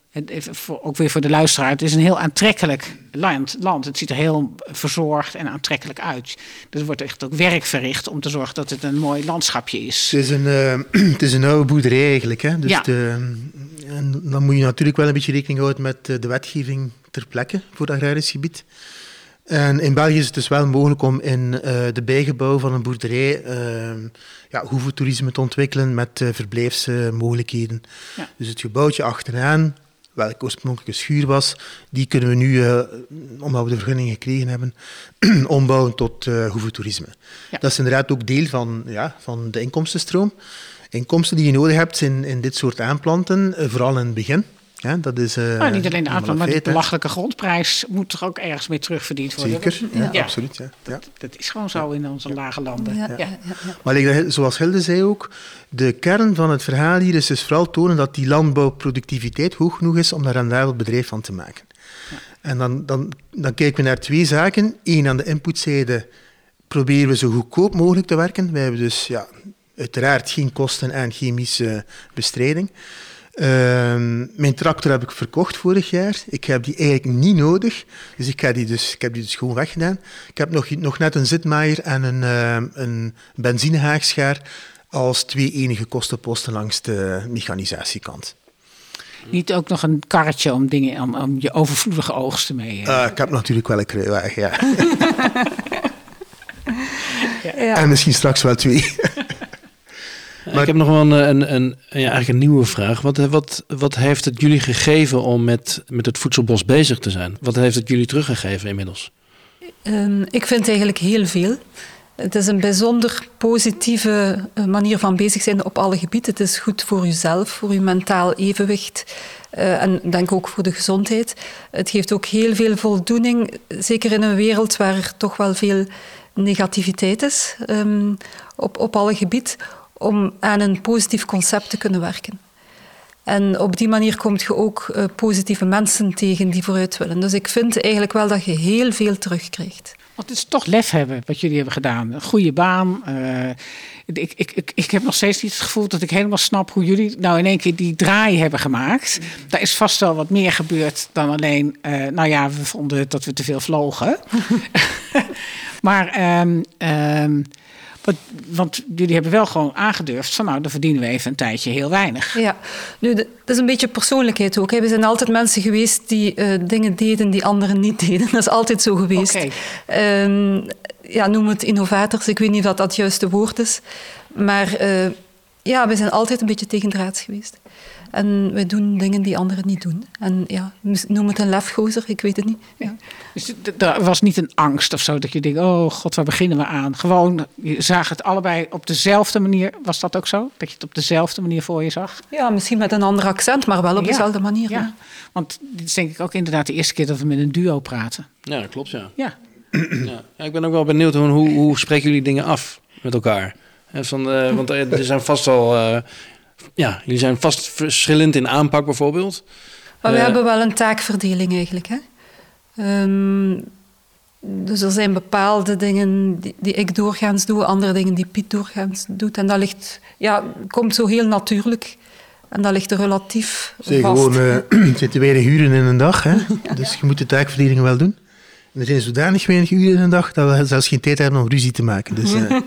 ook weer voor de luisteraar, het is een heel aantrekkelijk land, land. Het ziet er heel verzorgd en aantrekkelijk uit. Dus er wordt echt ook werk verricht om te zorgen dat het een mooi landschapje is. Het is een, uh, [clears throat] het is een oude boerderij eigenlijk. Hè? Dus ja. de, en dan moet je natuurlijk wel een beetje rekening houden met de wetgeving ter plekke voor het agrarisch gebied. En in België is het dus wel mogelijk om in eh, de bijgebouw van een boerderij uh, ja, hoeventoerisme te ontwikkelen met uh, verblijfsmogelijkheden. Ja. Dus het gebouwtje achteraan, welke oorspronkelijke schuur was, die kunnen we nu, uh, omdat we de vergunning gekregen hebben, [clears throat] ombouwen tot uh, hoeventoerisme. Ja. Dat is inderdaad ook deel van, ja, van de inkomstenstroom. Inkomsten die je nodig hebt in, in dit soort aanplanten, vooral in het begin. Ja, dat is, uh, nou, niet alleen de aantal, maar de belachelijke grondprijs moet toch ook ergens mee terugverdiend worden? Zeker, ja, ja. absoluut. Ja. Dat, dat, is gewoon zo in onze lage landen. Ja. Ja. Maar zoals Hilde zei ook, de kern van het verhaal hier is dus vooral tonen dat die landbouwproductiviteit hoog genoeg is om daar een rendabel bedrijf van te maken. En dan, dan, dan kijken we naar twee zaken. Eén, aan de inputzijde proberen we zo goedkoop mogelijk te werken. Wij hebben dus ja, uiteraard geen kosten aan chemische bestrijding. Uh, mijn tractor heb ik verkocht vorig jaar. Ik heb die eigenlijk niet nodig. Dus ik, ga die dus, ik heb die dus gewoon weggedaan. Ik heb nog, nog net een zitmaaier en een, uh, een benzinehaagschaar als twee enige kostenposten langs de mechanisatiekant. Niet ook nog een karretje om, dingen, om, om je overvloedige oogsten mee? Uh, ik heb natuurlijk wel een kruiwagen, ja. [laughs] ja. En misschien straks wel twee. [laughs] Maar ik heb nog wel een, een, een, ja, eigenlijk een nieuwe vraag. Wat, wat, wat heeft het jullie gegeven om met, met het voedselbos bezig te zijn? Wat heeft het jullie teruggegeven inmiddels? Um, ik vind eigenlijk heel veel. Het is een bijzonder positieve eh, manier van bezig zijn op alle gebieden. Het is goed voor jezelf, voor je mentaal evenwicht uh, en denk ook voor de gezondheid. Het geeft ook heel veel voldoening, zeker in een wereld waar er toch wel veel negativiteit is um, op, op alle gebieden om aan een positief concept te kunnen werken. En op die manier kom je ook uh, positieve mensen tegen die vooruit willen. Dus ik vind eigenlijk wel dat je heel veel terugkrijgt. Want het is toch lef hebben wat jullie hebben gedaan. Een goede baan. Uh, ik, ik, ik, ik heb nog steeds niet het gevoel dat ik helemaal snap hoe jullie nou in één keer die draai hebben gemaakt. Daar is vast wel wat meer gebeurd dan alleen, uh, nou ja, we vonden dat we te veel vlogen. [laughs] [laughs] maar um, um, want, want, jullie hebben wel gewoon aangedurfd van nou, dan verdienen we even een tijdje heel weinig. Ja, nu, dat is een beetje persoonlijkheid ook. Hè. We zijn altijd mensen geweest die uh, dingen deden die anderen niet deden. [laughs] Dat is altijd zo geweest. Okay. Um, ja, noem het innovators. Ik weet niet of dat het juiste woord is. Maar uh, ja, we zijn altijd een beetje tegendraads geweest. En wij doen dingen die anderen niet doen. En ja, noem het een lefgozer, ik weet het niet. Ja. Dus er was niet een angst of zo dat je denkt, oh god, waar beginnen we aan? Gewoon, je zag het allebei op dezelfde manier. Was dat ook zo? Dat je het op dezelfde manier voor je zag? Ja, misschien met een ander accent, maar wel op dezelfde manier. Ja. Want dit is denk ik ook inderdaad de eerste keer dat we met een duo praten. Ja, dat klopt, ja. Ja. [clears throat] ja. ik ben ook wel benieuwd, hoe, hoe spreken jullie dingen af met elkaar? Van, uh, want er zijn vast al uh, ja, jullie zijn vast verschillend in aanpak bijvoorbeeld. Maar we uh, hebben wel een taakverdeling eigenlijk. Hè? Um, dus er zijn bepaalde dingen die, die, ik doorgaans doe, andere dingen die Piet doorgaans doet. En dat ligt, ja, komt zo heel natuurlijk. En dat ligt er relatief Zeg, vast. gewoon, uh, zitten weinig uren in een dag, hè? [laughs] ja. dus je moet de taakverdeling wel doen. En er zijn zodanig weinig uren in een dag dat we zelfs geen tijd hebben om ruzie te maken. Dus, uh. [laughs]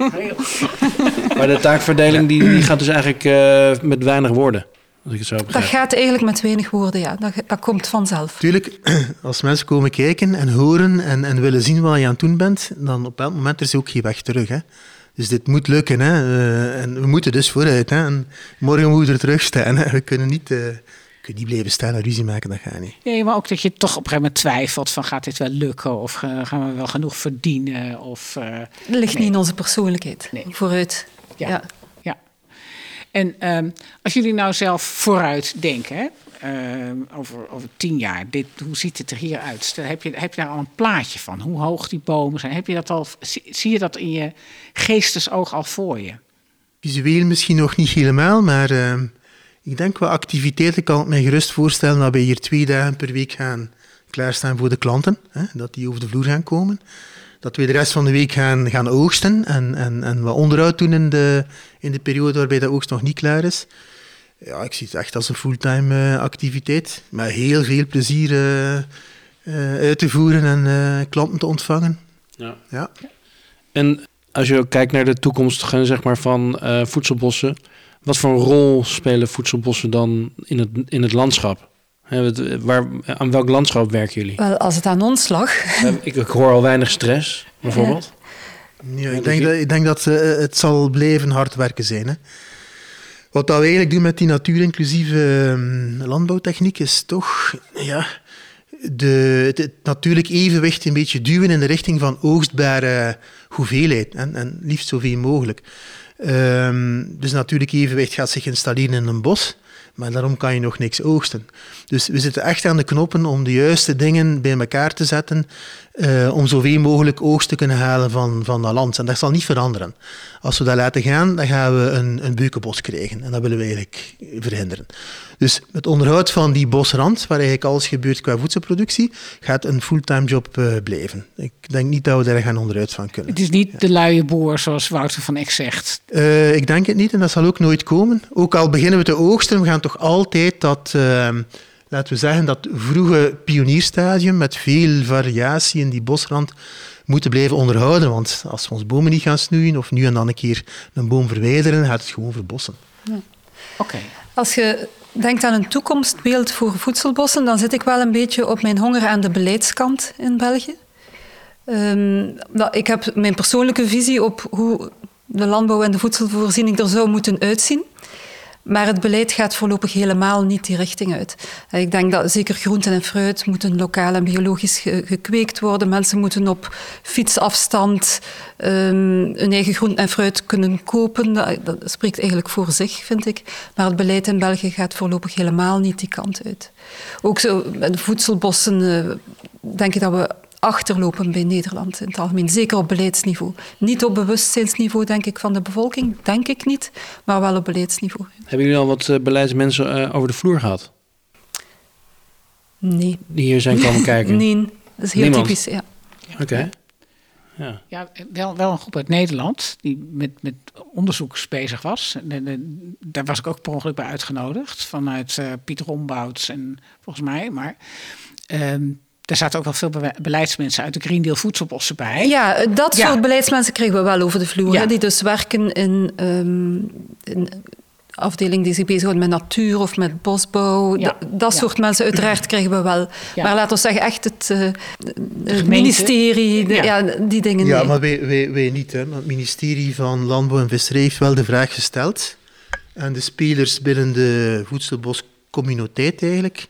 Maar de taakverdeling die, die gaat dus eigenlijk uh, met weinig woorden. Als ik het zo dat gaat eigenlijk met weinig woorden, ja. Dat, dat komt vanzelf. Tuurlijk, [clears throat] als mensen komen kijken en horen en, en willen zien wat je aan het doen bent, dan op elk moment is er ook geen weg terug. Hè. Dus dit moet lukken. Hè. Uh, en we moeten dus vooruit. Hè. En morgen moeten we er terug staan. Hè. We kunnen niet... Kun je niet blijven staan en ruzie maken, dat gaat niet. Nee, maar ook dat je toch op een gegeven moment twijfelt van gaat dit wel lukken of gaan we wel genoeg verdienen? Of, uh, dat ligt nee. niet in onze persoonlijkheid. Nee. Vooruit. Ja. ja. ja. En um, als jullie nou zelf vooruit denken, hè? Uh, over, over tien jaar, dit, hoe ziet het er hier uit? Heb je, heb je daar al een plaatje van? Hoe hoog die bomen zijn? Heb je dat al, zie, zie je dat in je geestesoog al voor je? Visueel misschien nog niet helemaal, maar uh, ik denk qua activiteiten kan ik me gerust voorstellen dat we hier twee dagen per week gaan klaarstaan voor de klanten. Hè, dat die over de vloer gaan komen dat we de rest van de week gaan, gaan oogsten en, en, en wat onderhoud doen in de, in de periode waarbij de oogst nog niet klaar is. Ja, ik zie het echt als een fulltime uh, activiteit. Met heel veel plezier uh, uh, uit te voeren en klanten te ontvangen. Ja. ja. En als je ook kijkt naar de toekomst zeg maar, van voedselbossen, wat voor een rol spelen voedselbossen dan in het, in het landschap? Waar, aan welk landschap werken jullie? Wel, als het aan ons lag. Ik, ik hoor al weinig stress, bijvoorbeeld. Ja, ik, denk dat, ik denk dat uh, het zal blijven hard werken zijn. Hè. Wat dat we eigenlijk doen met die natuurinclusieve um, landbouwtechniek is toch ja, de, het, het natuurlijk evenwicht een beetje duwen in de richting van oogstbare hoeveelheid en, en liefst zoveel mogelijk. Um, dus natuurlijk evenwicht gaat zich installeren in een bos. Maar daarom kan je nog niks oogsten. Dus we zitten echt aan de knoppen om de juiste dingen bij elkaar te zetten. Uh, om zoveel mogelijk oogst te kunnen halen van, van dat land. En dat zal niet veranderen. Als we dat laten gaan, dan gaan we een, een beukenbos krijgen. En dat willen we eigenlijk verhinderen. Dus het onderhoud van die bosrand, waar eigenlijk alles gebeurt qua voedselproductie, gaat een fulltime job uh, blijven. Ik denk niet dat we daar gaan onderuit van kunnen. Het is niet de luie boer, zoals Wouter van Eck zegt. Uh, ik denk het niet en dat zal ook nooit komen. Ook al beginnen we te oogsten, we gaan toch altijd dat laten we zeggen, dat vroege pionierstadium met veel variatie in die bosrand moeten blijven onderhouden. Want als we ons bomen niet gaan snoeien of nu en dan een keer een boom verwijderen, gaat het gewoon verbossen. Ja. Oké. Als je denkt aan een toekomstbeeld voor voedselbossen, dan zit ik wel een beetje op mijn honger aan de beleidskant in België. Um, ik heb mijn persoonlijke visie op hoe de landbouw en de voedselvoorziening er zou moeten uitzien. Maar het beleid gaat voorlopig helemaal niet die richting uit. Ik denk dat zeker groenten en fruit moeten lokaal en biologisch gekweekt worden. Mensen moeten op fietsafstand um, hun eigen groenten en fruit kunnen kopen. Dat, spreekt eigenlijk voor zich, vind ik. Maar het beleid in België gaat voorlopig helemaal niet die kant uit. Ook zo met voedselbossen uh, denk ik dat we achterlopen bij Nederland in het algemeen. Zeker op beleidsniveau. Niet op bewustzijnsniveau, denk ik, van de bevolking. Denk ik niet, maar wel op beleidsniveau. Hebben jullie al wat uh, beleidsmensen uh, over de vloer gehad? Nee. Die hier zijn komen [laughs] kijken? nee, dat is heel Niemand. typisch, ja. Oké. Okay. Ja. ja, wel, wel een groep uit Nederland die met, met onderzoek bezig was. De, de, daar was ik ook per ongeluk bij uitgenodigd vanuit uh, Pieter Rombouts en volgens mij. Maar um, er zaten ook wel veel be beleidsmensen uit de Green Deal voedselbossen bij. Ja, dat ja. soort beleidsmensen kregen we wel over de vloer. Ja. Hè, die dus werken in, um, in afdeling die zich bezighoudt met natuur of met bosbouw. Ja. Dat, dat Ja. soort mensen uiteraard krijgen we wel. Ja. Maar laten we zeggen echt het, uh, het gemeente. ministerie, de- Ja. ja. die dingen. Ja, nee. maar wij, wij, wij niet. Hè. Want Het ministerie van Landbouw en Visserij heeft wel de vraag gesteld aan de spelers binnen de voedselboscommuniteit eigenlijk,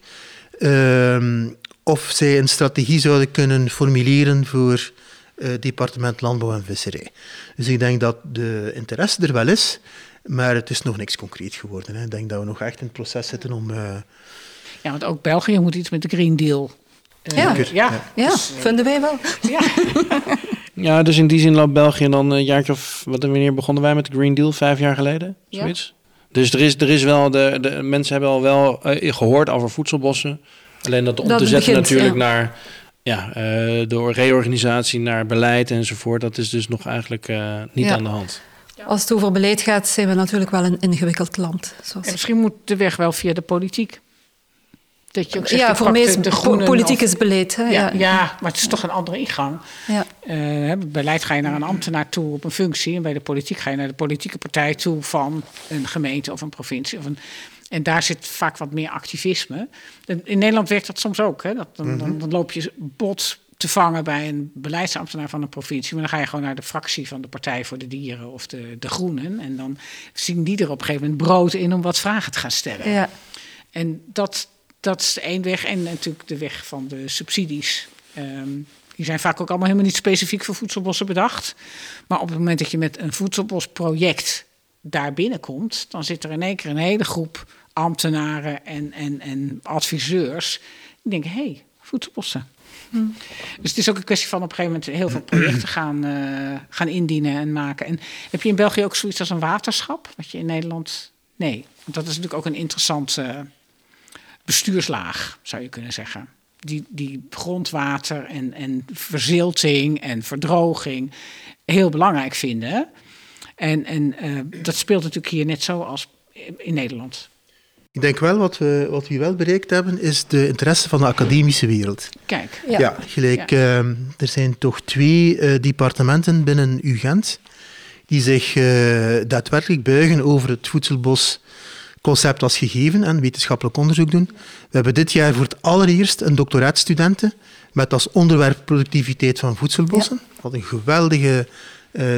ehm, of zij een strategie zouden kunnen formuleren voor eh, het departement Landbouw en Visserij. Dus ik denk dat de interesse er wel is, maar het is nog niks concreet geworden. Hè. Ik denk dat we nog echt in het proces zitten om... eh, Ja, want ook België moet iets met de Green Deal. Eh, Ja. Zeker, ja. ja, Dus, eh, vinden wij wel. ja. [laughs] Ja, dus in die zin loopt België dan een jaartje of... Wat, wanneer begonnen wij met de Green Deal? Vijf jaar geleden? Ja. Zoiets? Dus er is, er is wel... De, de mensen hebben al wel eh, gehoord over voedselbossen. Alleen dat om Dat te zetten begint, natuurlijk ja. naar... Ja, eh, door reorganisatie naar beleid enzovoort. Dat is dus nog eigenlijk eh, niet Ja. aan de hand. Als het over beleid gaat, zijn we natuurlijk wel een ingewikkeld land. Zoals En misschien moet de weg wel via de politiek. Dat je ook zegt, ja, voor mij is de politiek of- is beleid. Hè? Ja, Ja. ja, maar het is toch een andere ingang. Ja. Eh, hè, beleid ga je naar een ambtenaar toe op een functie. En bij de politiek ga je naar de politieke partij toe van een gemeente of een provincie. Of een, en daar zit vaak wat meer activisme. In Nederland werkt dat soms ook. Hè? Dat, dan, dan, dan loop je bot te vangen bij een beleidsambtenaar van een provincie. Maar dan ga je gewoon naar de fractie van de Partij voor de Dieren of de, de Groenen. En dan zien die er op een gegeven moment brood in om wat vragen te gaan stellen. Ja. En dat, dat is één weg. En natuurlijk de weg van de subsidies. Ehm, die zijn vaak ook allemaal helemaal niet specifiek voor voedselbossen bedacht. Maar op het moment dat je met een voedselbosproject daar binnenkomt, dan zit er in één keer een hele groep ambtenaren en, en, en adviseurs. Die denken, hé, hey, voedselbossen. Dus het is ook een kwestie van op een gegeven moment heel veel projecten gaan, eh, gaan indienen en maken. En heb je in België ook zoiets als een waterschap? Wat je in Nederland. Nee, want dat is natuurlijk ook een interessant eh, bestuurslaag, zou je kunnen zeggen. Die, die grondwater en, en verzilting en verdroging heel belangrijk vinden. En, en eh, dat speelt natuurlijk hier net zo als in Nederland. ik denk wel, wat we, wat we wel bereikt hebben, is de interesse van de academische wereld. Kijk, Ja. Ja, gelijk. ehm, er zijn toch twee eh, departementen binnen UGent die zich eh, daadwerkelijk buigen over het voedselbos concept als gegeven en wetenschappelijk onderzoek doen. We hebben dit jaar voor het allereerst een doctoraatstudenten met als onderwerp productiviteit van voedselbossen. Wat een geweldige uh,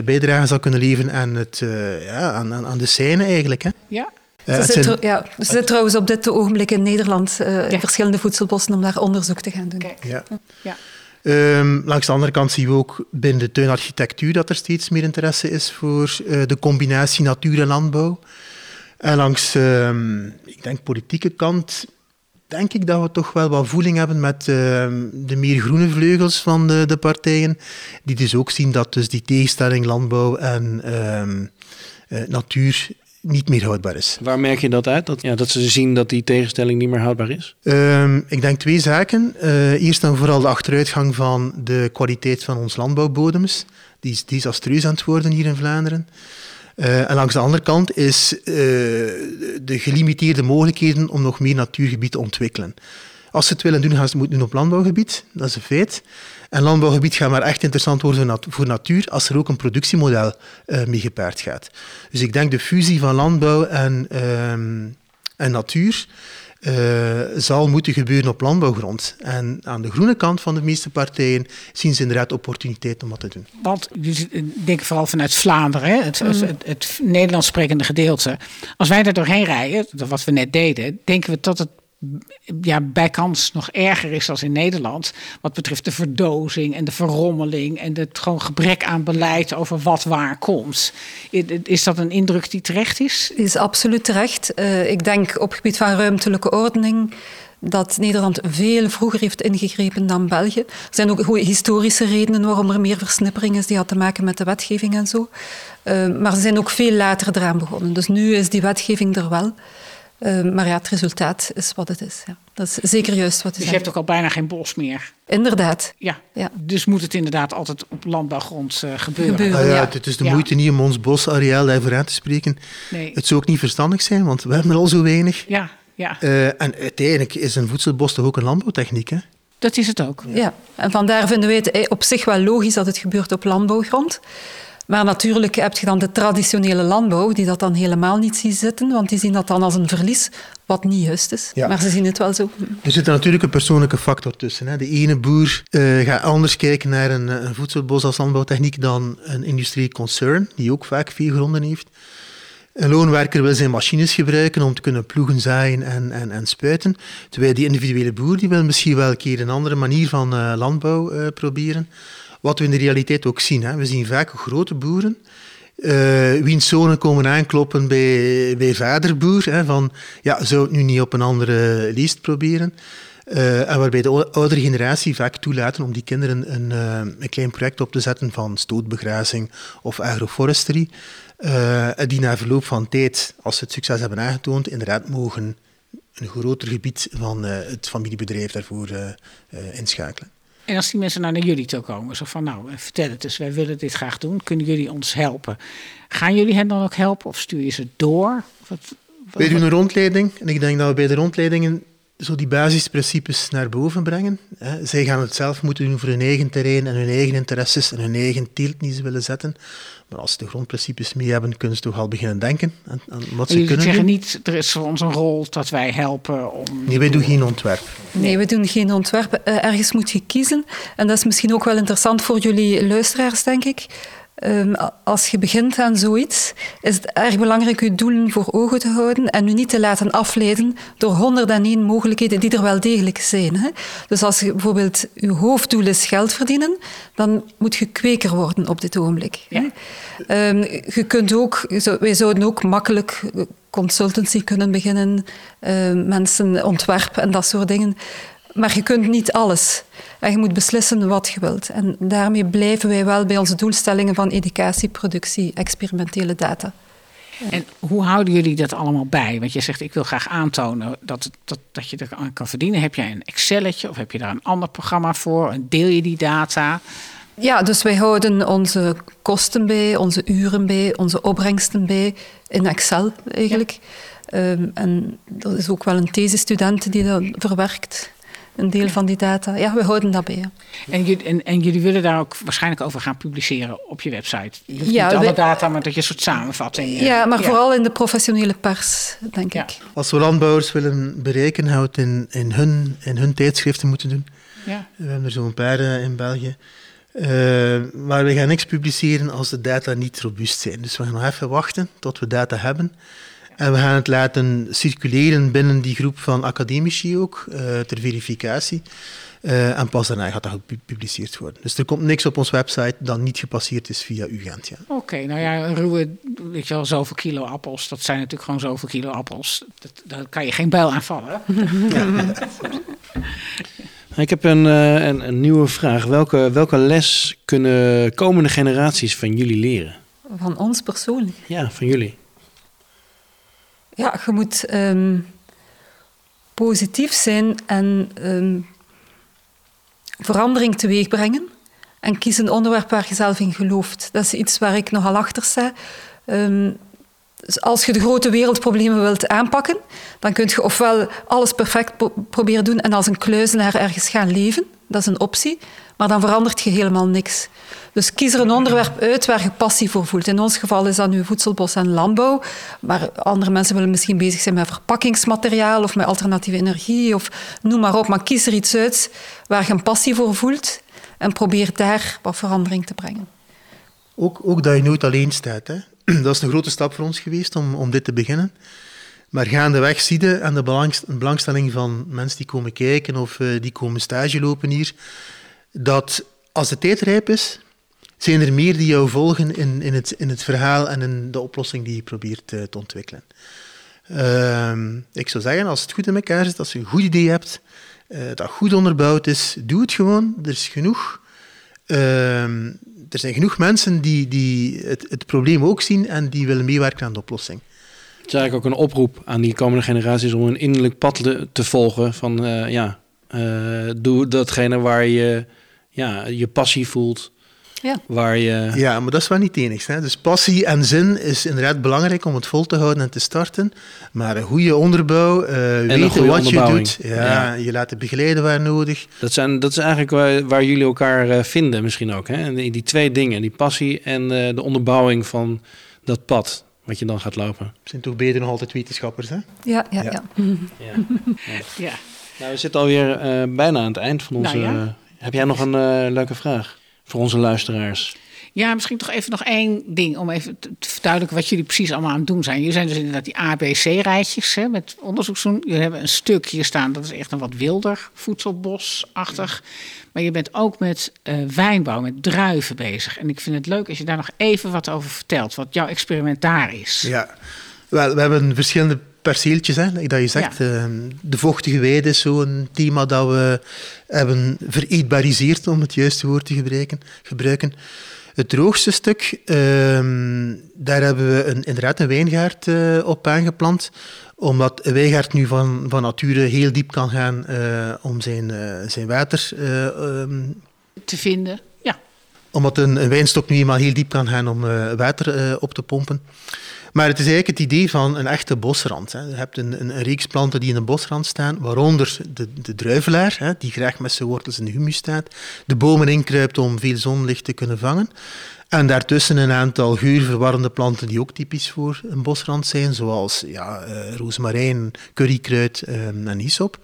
bijdrage zal kunnen leveren aan, het, uh, ja, aan, aan, de scène eigenlijk. Hè. Ja. Uh, ze, zit, zijn... ja, ze zit trouwens op dit ogenblik in Nederland ja. in verschillende voedselbossen om daar onderzoek te gaan doen. Kijk. Ja. ja. Um, langs de andere kant zien we ook binnen de tuinarchitectuur dat er steeds meer interesse is voor uh, de combinatie natuur en landbouw. En langs, um, ik denk, politieke kant, denk ik dat we toch wel wat voeling hebben met uh, de meer groene vleugels van de, de, partijen, die dus ook zien dat dus die tegenstelling landbouw en uh, natuur niet meer houdbaar is. Waar merk je dat uit? Dat, ja, dat ze zien dat die tegenstelling niet meer houdbaar is? Um, ik denk twee zaken. Uh, eerst en vooral de achteruitgang van de kwaliteit van ons landbouwbodems. Die is desastreus aan het worden hier in Vlaanderen. Uh, en langs de andere kant is uh, de gelimiteerde mogelijkheden om nog meer natuurgebied te ontwikkelen. Als ze het willen doen, gaan ze het moeten doen op landbouwgebied. Dat is een feit. En landbouwgebied gaat maar echt interessant worden voor natuur als er ook een productiemodel uh, mee gepaard gaat. Dus ik denk de fusie van landbouw en, uh, en natuur uh, zal moeten gebeuren op landbouwgrond. En aan de groene kant van de meeste partijen zien ze inderdaad opportuniteit om dat te doen. Want, ik denk vooral vanuit Vlaanderen, het, mm. het, het Nederlands sprekende gedeelte. Als wij er doorheen rijden, wat we net deden, denken we dat het ja, bijkans nog erger is dan in Nederland. Wat betreft de verdozing en de verrommeling en het gewoon gebrek aan beleid over wat waar komt. Is dat een indruk die terecht is? Is absoluut terecht. Uh, ik denk op gebied van ruimtelijke ordening dat Nederland veel vroeger heeft ingegrepen dan België. Er zijn ook historische redenen waarom er meer versnippering is. Die had te maken met de wetgeving en zo. Uh, maar ze zijn ook veel later eraan begonnen. Dus nu is die wetgeving er wel. Uh, maar ja, het resultaat is wat het is. Ja. Dat is zeker juist wat Dus je hebt ook al bijna geen bos meer. Inderdaad. Ja. ja. Dus moet het inderdaad altijd op landbouwgrond uh, gebeuren. gebeuren ah, ja, Het is de moeite niet om ons bosareaal daarvoor aan te spreken. Nee. Het zou ook niet verstandig zijn, want we hebben er al zo weinig. Ja, ja. Uh, en uiteindelijk is een voedselbos toch ook een landbouwtechniek, hè? Dat is het ook. Ja, en vandaar vinden we het op zich wel logisch dat het gebeurt op landbouwgrond. Maar natuurlijk heb je dan de traditionele landbouw, die dat dan helemaal niet ziet zitten, want die zien dat dan als een verlies, wat niet juist is. Ja. Maar ze zien het wel zo. Er zit er natuurlijk een persoonlijke factor tussen. Hè. De ene boer uh, gaat anders kijken naar een, een, voedselbos als landbouwtechniek dan een industrieconcern, die ook vaak veel gronden heeft. Een loonwerker wil zijn machines gebruiken om te kunnen ploegen, zaaien en, en, en spuiten. Terwijl die individuele boer die wil misschien wel een keer een andere manier van uh, landbouw uh, proberen. Wat we in de realiteit ook zien. Hè. We zien vaak grote boeren uh, wiens zonen komen aankloppen bij, bij vaderboer. Van, ja, zou nu niet op een andere lijst proberen? Uh, en waarbij de oudere generatie vaak toelaten om die kinderen een, uh, een klein project op te zetten van stootbegrazing of agroforestry. Die na verloop van tijd, als ze het succes hebben aangetoond, inderdaad mogen een groter gebied van het familiebedrijf daarvoor inschakelen. En als die mensen nou naar jullie toe komen, zo van nou, vertel het eens, wij willen dit graag doen, kunnen jullie ons helpen? Gaan jullie hen dan ook helpen of stuur je ze door? Wat, wat, doen een rondleiding en ik denk dat we bij de rondleidingen zo die basisprincipes naar boven brengen. Zij gaan het zelf moeten doen voor hun eigen terrein en hun eigen interesses en hun eigen teelt die ze willen zetten. Maar als ze de grondprincipes mee hebben, kunnen ze toch al beginnen denken aan, aan wat ze kunnen zeggen doen. niet, er is voor ons een rol dat wij helpen om... Nee, wij doen geen ontwerp. Nee, we doen geen ontwerp. Eh, ergens moet je kiezen. En dat is misschien ook wel interessant voor jullie luisteraars, denk ik. Um, als je begint aan zoiets, is het erg belangrijk je doelen voor ogen te houden en je niet te laten afleiden door 101 mogelijkheden die er wel degelijk zijn. Hè. Dus als je bijvoorbeeld je hoofddoel is geld verdienen, dan moet je kweker worden op dit ogenblik. Ja. Um, je kunt ook, wij zouden ook makkelijk consultancy kunnen beginnen, uh, mensen ontwerpen en dat soort dingen. Maar je kunt niet alles. En je moet beslissen wat je wilt. En daarmee blijven wij wel bij onze doelstellingen van educatie, productie, experimentele data. En hoe houden jullie dat allemaal bij? Want je zegt, ik wil graag aantonen dat, dat, dat je er aan kan verdienen. Heb jij een Excelletje of heb je daar een ander programma voor? En deel je die data? Ja, dus wij houden onze kosten bij, onze uren bij, onze opbrengsten bij in Excel eigenlijk. Ja. Um, en er is ook wel een thesistudent die dat verwerkt. Een deel van die data. Ja, we houden dat bij. En, jullie- en, en jullie willen daar ook waarschijnlijk over gaan publiceren op je website. Dus Ja, niet alle we- data, maar dat je een soort samenvatting... eh, Ja, maar vooral in de professionele pers, denk Ja. ik. Als we landbouwers willen bereiken, gaan we het in, in, hun, in hun tijdschriften moeten doen. Ja. We hebben er zo'n paar eh, in België. Eh, maar we gaan niks publiceren als de data niet robuust zijn. Dus we gaan nog even wachten tot we data hebben. En we gaan het laten circuleren binnen die groep van academici ook, eh, ter verificatie. Eh, en pas daarna gaat dat gepubliceerd worden. Dus er komt niks op onze website dat niet gepasseerd is via UGent. Ja. Oké, nou ja, een ruwe, weet je wel, zoveel kilo appels. Dat zijn natuurlijk gewoon zoveel kilo appels. Dat, daar kan je geen bijl aan vallen. [laughs] Ik heb een, eh, een, een nieuwe vraag. Welke, welke les kunnen komende generaties van jullie leren? Van ons persoonlijk. Ja, van jullie. Ja, je moet ehm, positief zijn en ehm, verandering teweeg brengen. En kies een onderwerp waar je zelf in gelooft. Dat is iets waar ik nogal achter sta. Ehm, dus als je de grote wereldproblemen wilt aanpakken, dan kun je ofwel alles perfect pro- proberen doen en als een kluizenaar ergens gaan leven. Dat is een optie. Maar dan verandert je helemaal niks. Dus kies er een onderwerp uit waar je passie voor voelt. In ons geval is dat nu voedselbos en landbouw. Maar andere mensen willen misschien bezig zijn met verpakkingsmateriaal of met alternatieve energie of noem maar op. Maar kies er iets uit waar je een passie voor voelt en probeer daar wat verandering te brengen. Ook, ook dat je nooit alleen staat. Hè. [clears throat] Dat is een grote stap voor ons geweest om, om dit te beginnen. Maar gaandeweg zie je aan de belangs- belangstelling van mensen die komen kijken of eh, die komen stage lopen hier, dat als de tijd rijp is, zijn er meer die jou volgen in, in, het, in het verhaal en in de oplossing die je probeert eh, te ontwikkelen. Ehm, ik zou zeggen, als het goed in elkaar zit, als je een goed idee hebt, eh, dat goed onderbouwd is, doe het gewoon. Er is genoeg. Ehm, er zijn genoeg mensen die, die het, het probleem ook zien en die willen meewerken aan de oplossing. Het is eigenlijk ook een oproep aan die komende generaties om een innerlijk pad te, volgen. Van eh, ja, eh, doe datgene waar je ja, je passie voelt. Ja. Waar je. Ja, maar dat is wel niet het enigste. Hè. Dus passie en zin is inderdaad belangrijk om het vol te houden en te starten. Maar een goede onderbouw, eh, weten goede wat je doet, ja, Ja. je laten begeleiden waar nodig. Dat, zijn, dat is eigenlijk waar, waar jullie elkaar eh, vinden, misschien ook. Hè? En Die, die twee dingen, die passie en eh, de onderbouwing van dat pad wat je dan gaat lopen. Het zijn toch beter nog altijd wetenschappers, hè? Ja, ja, Ja. ja. Ja. Ja. Nou, we zitten alweer eh bijna aan het eind van onze. Nou ja. Heb jij nog een eh, leuke vraag voor onze luisteraars? Ja, misschien toch even nog één ding om even te verduidelijken wat jullie precies allemaal aan het doen zijn. Jullie zijn dus inderdaad die ABC-rijtjes met onderzoeksdoen. Jullie hebben een stuk hier staan, dat is echt een wat wilder, voedselbosachtig. Maar je bent ook met eh, wijnbouw, met druiven bezig. En ik vind het leuk als je daar nog even wat over vertelt, wat jouw experiment daar is. Ja, wel, we hebben verschillende perceeltjes, hè, dat je zegt. Ja. eh, de vochtige weide is zo'n thema dat we hebben vereetbariseerd, om het juiste woord te gebruiken. gebruiken. Het droogste stuk, ehm, daar hebben we een, inderdaad een wijngaard eh, op aangeplant omdat een wijngaard nu van, van nature heel diep kan gaan eh, om zijn, eh, zijn water eh, ehm, Te vinden, ja. omdat een, een wijnstok nu eenmaal heel diep kan gaan om water op te pompen. Maar het is eigenlijk het idee van een echte bosrand. Hè. Je hebt een, een, een reeks planten die in een bosrand staan, waaronder de, de druivelaar, hè, die graag met zijn wortels in de humus staat, de bomen inkruipt om veel zonlicht te kunnen vangen. En daartussen een aantal geurverwarrende planten die ook typisch voor een bosrand zijn, zoals ja, eh, rozemarijn, currykruid eh, en hyssop.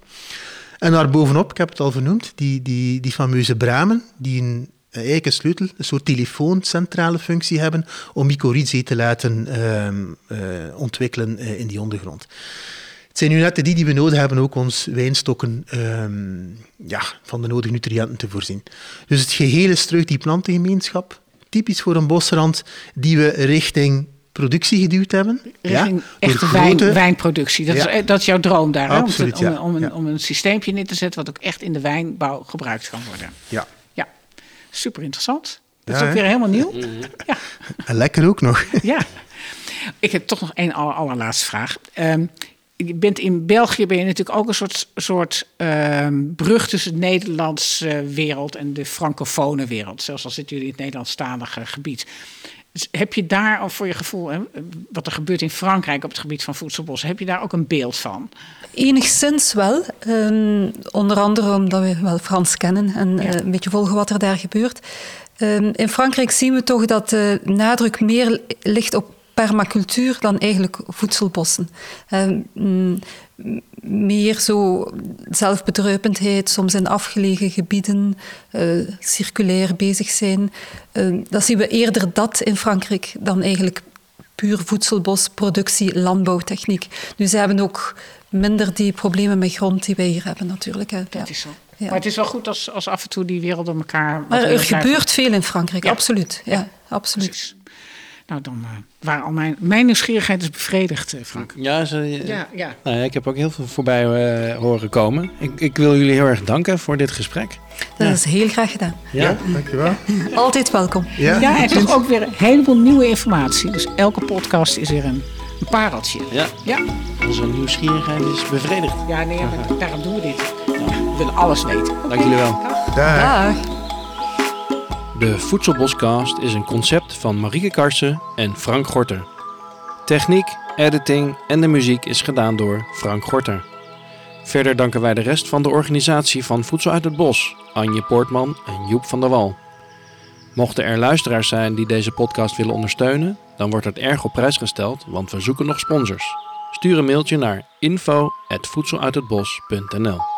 En daarbovenop, ik heb het al vernoemd, die, die, die fameuze bramen, die een, eigenlijk een sleutel, een soort telefooncentrale functie hebben om mycorrhizae te laten ehm, eh, ontwikkelen eh, in die ondergrond. Het zijn nu net die die we nodig hebben ook ons wijnstokken ehm, ja, van de nodige nutriënten te voorzien. Dus het gehele is die plantengemeenschap, typisch voor een bosrand, die we richting productie geduwd hebben. Richting door echte grote- wijn, wijnproductie. Dat, Ja. is, dat is jouw droom daar, hè? Om, Absoluut, te- om, ja. om, een, Ja. om een systeempje neer te zetten wat ook echt in de wijnbouw gebruikt kan worden. Ja. Ja, super interessant. Dat Ja, is ook weer helemaal nieuw. Ja, En lekker ook nog. ja. Ik heb toch nog één aller, allerlaatste vraag. Ehm, je bent in België ben je natuurlijk ook een soort, soort ehm, brug tussen de Nederlandse wereld en de francofone wereld. Zelfs al zitten jullie in het Nederlandstalige gebied. Dus heb je daar al voor je gevoel, hè, wat er gebeurt in Frankrijk op het gebied van voedselbossen, heb je daar ook een beeld van? Enigszins wel. Um, onder andere omdat we wel Frans kennen en ja. uh, een beetje volgen wat er daar gebeurt. Um, in Frankrijk zien we toch dat de nadruk meer ligt op permacultuur dan eigenlijk voedselbossen. Um, meer zo zelfbedruipendheid, soms in afgelegen gebieden, uh, circulair bezig zijn. Uh, dat zien we eerder dat in Frankrijk dan eigenlijk puur voedselbosproductie, landbouwtechniek. Dus ze hebben ook minder die problemen met grond die wij hier hebben natuurlijk. Hè. Dat is zo. Ja. Maar het is wel goed als, als af en toe die werelden elkaar... Maar er gebeurt veel in Frankrijk, ja. absoluut. Ja, absoluut. Precies. Nou, dan uh, waren al mijn, mijn nieuwsgierigheid is bevredigd, uh, Frank. Ja, ze, ja, ja. Nou, ik heb ook heel veel voorbij uh, horen komen. Ik, ik, wil jullie heel erg danken voor dit gesprek. Dat ja. is heel graag gedaan. Ja, ja dankjewel. [laughs] Altijd welkom. Ja, ja en toch ook weer een heleboel nieuwe informatie. Dus elke podcast is weer een, een pareltje. Ja. ja. Onze nieuwsgierigheid is bevredigd. Ja, nee, maar daarom doen we dit. We willen alles weten. Dank jullie wel. Dag. Dag. De Voedselboscast is een concept van Marieke Karsen en Frank Gorter. Techniek, editing en de muziek is gedaan door Frank Gorter. Verder danken wij de rest van de organisatie van Voedsel uit het Bos, Anje Poortman en Joep van der Wal. Mochten er luisteraars zijn die deze podcast willen ondersteunen, dan wordt het erg op prijs gesteld, want we zoeken nog sponsors. Stuur een mailtje naar info@voedseluithetbos.nl.